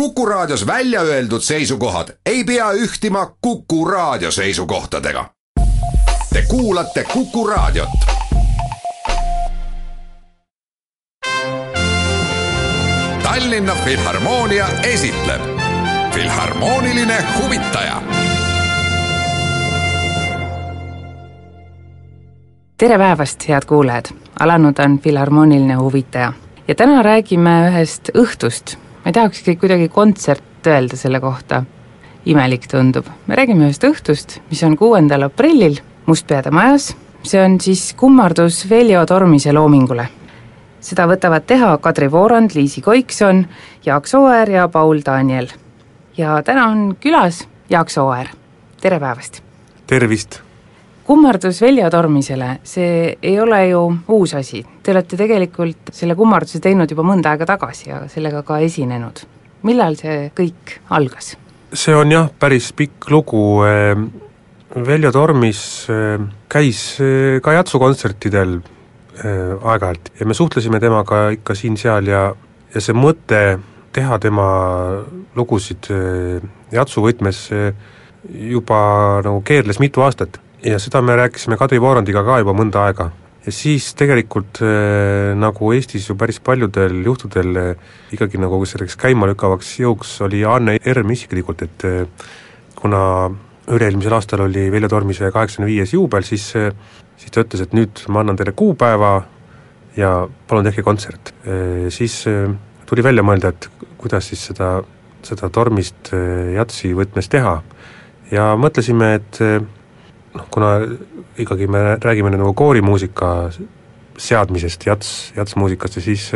Kuku Raadios välja öeldud seisukohad ei pea ühtima Kuku Raadio seisukohtadega. Te kuulate Kuku Raadiot. Tallinna Filharmoonia esitleb Filharmooniline huvitaja. tere päevast, head kuulajad! alanud on Filharmooniline huvitaja ja täna räägime ühest õhtust ma ei tahakski kuidagi kontsert öelda selle kohta, imelik tundub. me räägime ühest õhtust, mis on kuuendal aprillil Mustpeade majas, see on siis kummardus Veljo Tormise loomingule. seda võtavad teha Kadri Voorand, Liisi Koikson, Jaak Sooäär ja Paul Daniel. ja täna on külas Jaak Sooäär, tere päevast! tervist! Kummardus Veljo Tormisele, see ei ole ju uus asi, te olete tegelikult selle kummarduse teinud juba mõnda aega tagasi ja sellega ka esinenud. millal see kõik algas? see on jah, päris pikk lugu, ehm, Veljo Tormis ehm, käis ehm, ka jatsukontsertidel aeg-ajalt ja me suhtlesime temaga ikka siin-seal ja, ja see mõte teha tema lugusid jatsuvõtmes juba nagu keerles mitu aastat ja seda me rääkisime Kadri Voorandiga ka juba mõnda aega. ja siis tegelikult äh, nagu Eestis ju päris paljudel juhtudel äh, ikkagi nagu selleks käimalükkavaks jõuks oli Anne Erm isiklikult, et äh, kuna üle-eelmisel aastal oli Veljo Tormise kaheksakümne viies juubel, siis siis ta ütles, et nüüd ma annan teile kuupäeva ja palun tehke kontsert. Siis tuli välja mõelda, et kuidas siis seda, seda Tormist jatsi võtmes teha ja mõtlesime, et noh, kuna ikkagi me räägime nagu koorimuusika seadmisest jats, jatsmuusikast ja siis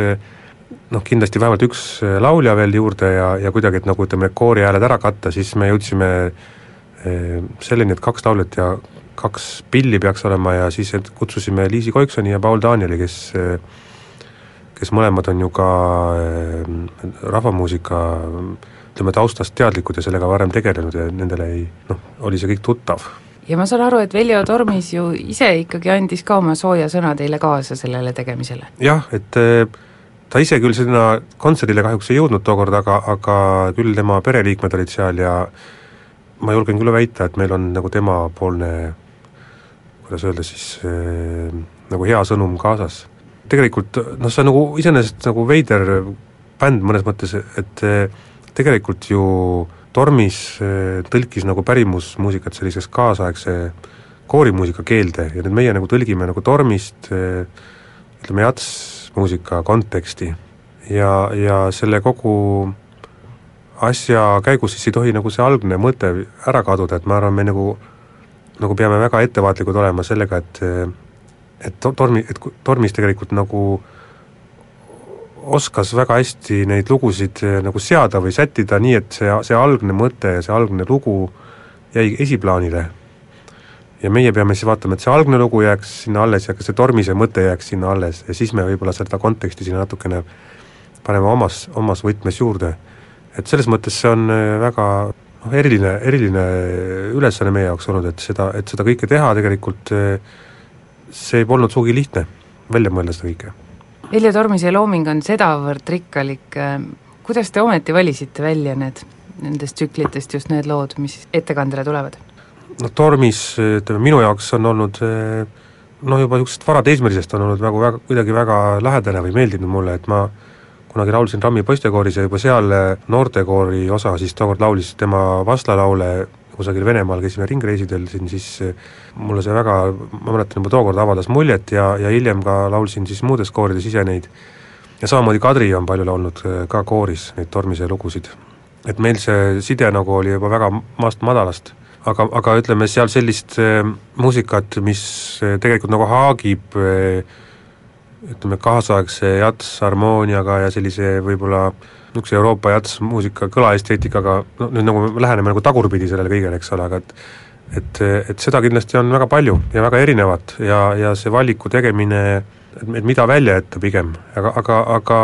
noh, kindlasti vähemalt üks laulja veel juurde ja, ja kuidagi, et nagu ütleme, koori hääled ära katta, siis me jõudsime eh, selleni, et kaks lauljat ja kaks pilli peaks olema ja siis kutsusime Liisi Koiksoni ja Paul Danieli, kes kes mõlemad on ju ka eh, rahvamuusika ütleme, taustast teadlikud ja sellega varem tegelenud ja nendele ei noh, oli see kõik tuttav ja ma saan aru, et Veljo Tormis ju ise ikkagi andis ka oma sooja sõna teile kaasa sellele tegemisele? jah, et eh, ta ise küll sinna kontserdile kahjuks ei jõudnud tookord, aga, aga küll tema pereliikmed olid seal ja ma julgen küll väita, et meil on nagu temapoolne kuidas öelda siis äh,, nagu hea sõnum kaasas. tegelikult noh, see on nagu iseenesest nagu veider bänd mõnes mõttes, et eh, tegelikult ju äh, Tormis eh, tõlkis nagu pärimusmuusikat selliseks kaasaegse koorimuusika keelde ja nüüd meie nagu tõlgime nagu Tormist eh, ütleme, jatsmuusika konteksti. Ja, ja selle kogu asja käigus siis ei tohi nagu see algne mõte ära kaduda, et ma arvan, me nagu nagu peame väga ettevaatlikud olema sellega, et et tormi, et tormis tegelikult nagu äh, oskas väga hästi neid lugusid eh, nagu seada või sättida nii, et see, see algne mõte ja see algne lugu jäi esiplaanile. ja meie peame siis vaatama, et see algne lugu jääks sinna alles ja ka see tormise mõte jääks sinna alles ja siis me võib-olla seda konteksti sinna natukene paneme omas, omas võtmes juurde. et selles mõttes see on eh, väga noh, eriline, eriline ülesanne meie jaoks olnud, et seda, et seda kõike teha tegelikult eh, see polnud sugugi lihtne, välja mõelda seda kõike Veljo Tormise looming on sedavõrd rikkalik, äh, kuidas te ometi valisite välja need, nendest tsüklitest just need lood, mis ettekandele tulevad? no Tormis, ütleme minu jaoks on olnud äh, noh, juba niisugusest varateismelisest on olnud nagu väga, kuidagi väga lähedane või meeldinud mulle, et ma kunagi laulsin Rammi poistekooris ja juba seal äh, noortekoori osa siis tookord laulis tema vastlalaule kusagil Venemaal käisime ringreisidel siin, siis eh, mulle see väga, ma mäletan juba tookord avaldas muljet ja, ja hiljem ka laulsin siis muudes koorides ise neid. ja samamoodi Kadri on palju laulnud eh, ka kooris neid Tormise lugusid. et meil see side nagu oli juba väga maast madalast. aga, aga ütleme, seal sellist äh, muusikat, mis tegelikult nagu haagib äh, ütleme, kaasaegse jats-harmooniaga ja sellise võib-olla niisuguse Euroopa jatsmuusika kõlaesteetikaga, no nüüd nagu me läheneme nagu tagurpidi sellele kõigele, eks ole, aga et et, et seda kindlasti on väga palju ja väga erinevat ja, ja see valiku tegemine, et mida välja jätta pigem, aga, aga, aga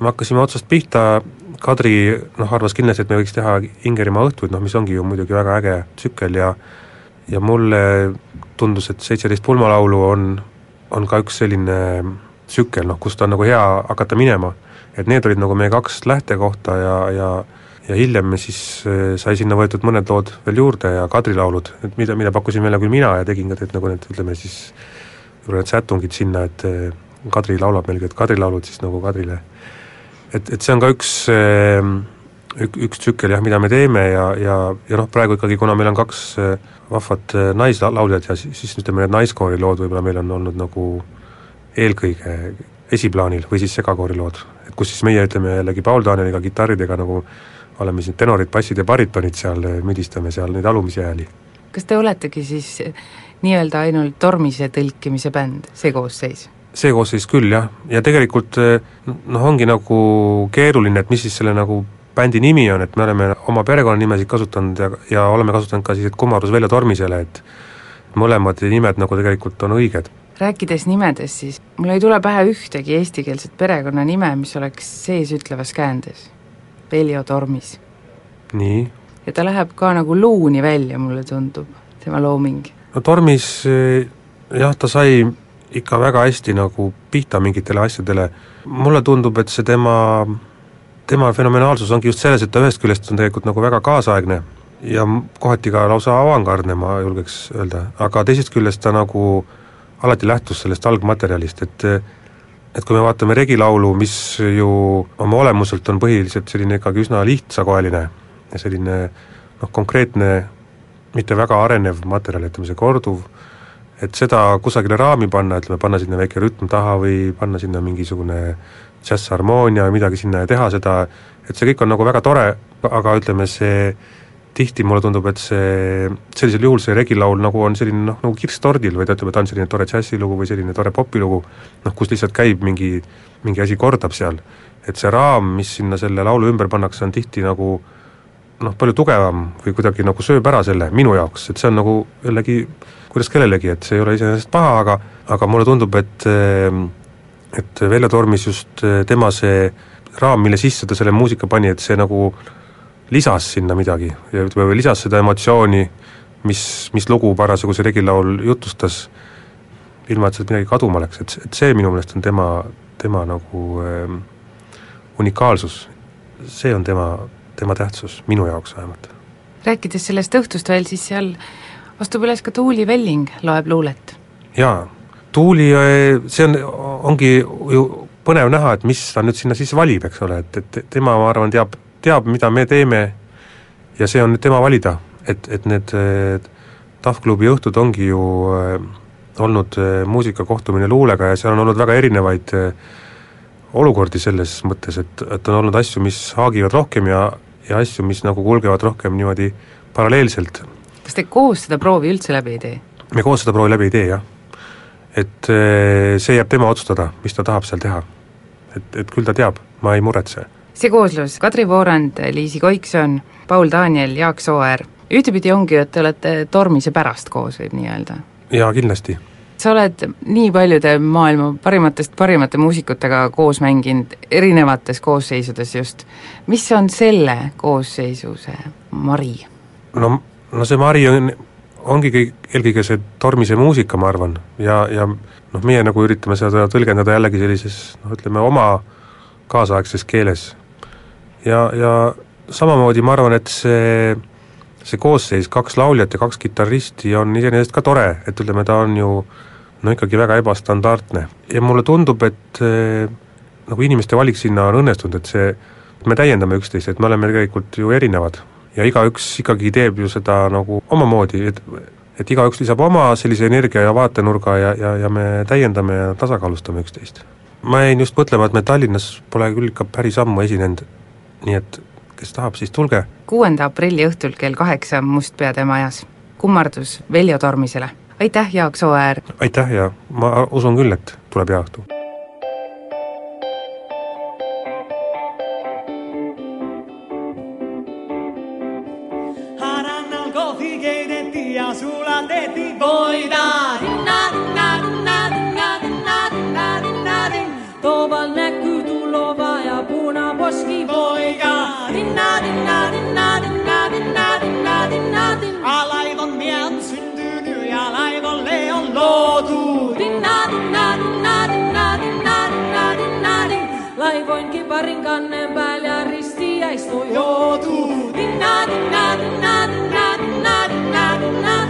me hakkasime otsast pihta, Kadri noh, arvas kindlasti, et me võiks teha Ingerimaa õhtuid, noh mis ongi ju muidugi väga äge tsükkel ja ja mulle tundus, et seitseteist pulmalaulu on, on ka üks selline tsükkel, noh kust on nagu hea hakata minema et need olid nagu meie kaks lähtekohta ja, ja ja hiljem me siis eh, sai sinna võetud mõned lood veel juurde ja kadrilaulud, et mida, mida pakkusin välja küll mina ja tegin ka need nagu need, ütleme siis, need sätungid sinna, et eh, Kadri laulab meil kõik kadrilaulud siis nagu Kadrile. et, et see on ka üks ük, üks tsükkel jah, mida me teeme ja, ja, ja noh, praegu ikkagi, kuna meil on kaks vahvat naislauljat ja siis, siis ütleme, need naiskoori lood võib-olla meil on olnud nagu eelkõige esiplaanil või siis segakoorilood, et kus siis meie ütleme jällegi Paul Danieliga kitarridega nagu oleme siin tenorid, bassid ja baritonid seal, müdistame seal neid alumisi hääli. kas te oletegi siis nii-öelda ainult tormise tõlkimise bänd, see koosseis? see koosseis küll jah, ja tegelikult noh, ongi nagu keeruline, et mis siis selle nagu bändi nimi on, et me oleme oma perekonnanimesid kasutanud ja, ja oleme kasutanud ka siis, et Kummardus Veljo Tormisele, et mõlemad nimed nagu tegelikult on õiged rääkides nimedest, siis mul ei tule pähe ühtegi eestikeelset perekonnanime, mis oleks seesütlevas käändes. Veljo Tormis. nii? ja ta läheb ka nagu luuni välja, mulle tundub, tema looming. no Tormis jah, ta sai ikka väga hästi nagu pihta mingitele asjadele, mulle tundub, et see tema, tema fenomenaalsus ongi just selles, et ta ühest küljest on tegelikult nagu väga kaasaegne ja kohati ka lausa avangardne, ma julgeks öelda, aga teisest küljest ta nagu alati lähtus sellest algmaterjalist, et et kui me vaatame regilaulu, mis ju oma olemuselt on põhiliselt selline ikkagi üsna lihtsakoeline ja selline noh, konkreetne, mitte väga arenev materjal, ütleme see korduv, et seda kusagile raami panna, ütleme, panna sinna väike rütm taha või panna sinna mingisugune džässharmoonia või midagi sinna ja teha seda, et see kõik on nagu väga tore, aga ütleme, see tihti mulle tundub, et see, sellisel juhul see regilaul nagu on selline noh, nagu kirss tordil või ta ütleb, et ta on selline tore džässilugu või selline tore popilugu, noh kus lihtsalt käib mingi, mingi asi kordab seal. et see raam, mis sinna selle laulu ümber pannakse, on tihti nagu noh, palju tugevam või kuidagi nagu sööb ära selle minu jaoks, et see on nagu jällegi kuidas kellelegi, et see ei ole iseenesest paha, aga aga mulle tundub, et et Veljo Tormis just tema see raam, mille sisse ta selle muusika pani, et see nagu lisas sinna midagi ja ütleme, lisas seda emotsiooni, mis, mis lugu parasjagu see regilaul jutustas, ilma et sealt midagi kaduma läks, et, et see minu meelest on tema, tema nagu äh, unikaalsus. see on tema, tema tähtsus, minu jaoks vähemalt. rääkides sellest õhtust veel, siis seal astub üles ka Tuuli Velling, loeb luulet. jaa, Tuuli, äh, see on, ongi ju põnev näha, et mis ta nüüd sinna siis valib, eks ole, et, et tema, ma arvan, teab teab, mida me teeme ja see on nüüd tema valida, et, et need tahvklubi õhtud ongi ju äh, olnud muusikakohtumine luulega ja seal on olnud väga erinevaid olukordi selles mõttes, et, et on olnud asju, mis haagivad rohkem ja, ja asju, mis nagu kulgevad rohkem niimoodi paralleelselt. kas te koos seda proovi üldse läbi ei tee? me koos seda proovi läbi ei tee, jah. Et see jääb tema otsustada, mis ta tahab seal teha. et, et küll ta teab, ma ei muretse see kooslus, Kadri Voorand, Liisi Koikson, Paul Daniel, Jaak Sooäär, ühtepidi ongi ju, et te olete tormise pärast koos, võib nii öelda? jaa, kindlasti. sa oled nii paljude maailma parimatest parimate muusikutega koos mänginud, erinevates koosseisudes just, mis on selle koosseisu see mari? no, no see mari on, ongi kõik, eelkõige see tormise muusika, ma arvan, ja, ja noh, meie nagu üritame seda tõlgendada jällegi sellises noh, ütleme oma kaasaegses keeles. Ja, ja samamoodi ma arvan, et see, see koosseis, kaks lauljat ja kaks kitarristi on iseenesest ka tore, et ütleme, ta on ju no ikkagi väga ebastandardne. Ja mulle tundub, et eh, nagu inimeste valik sinna on õnnestunud, et see, me täiendame üksteist, et me oleme tegelikult ju erinevad ja igaüks ikkagi teeb ju seda nagu omamoodi, et et igaüks lisab oma sellise energia ja vaatenurga ja, ja, ja me täiendame ja tasakaalustame üksteist. ma jäin just mõtlema, et me Tallinnas pole küll ikka päris ammu esinenud nii et kes tahab, siis tulge. kuuenda aprilli õhtul kell kaheksa Mustpeade majas. kummardus Veljo Tormisele. aitäh, Jaak Sooäär! aitäh ja ma usun küll, et tuleb hea õhtu. planeetin voidaan. Rinnan, rinnan, rinnan, rinnan, rinnan, rinnan, rinnan. Tuoval näkyy tulova ja punaposki voidaan. Rinnan, rinnan, rinnan, rinnan, rinnan, rinnan, rinnan, rinnan. Alaivon mie on syntynyt ja laivolle on luotu. Rinnan, rinnan, rinnan, rinnan, rinnan, rinnan, rinnan, rinnan. Laivoin kiparin kannen päällä ja ristiäistu joutuu. Rinnan, rinnan, rinnan, rinnan, rinnan, rinnan.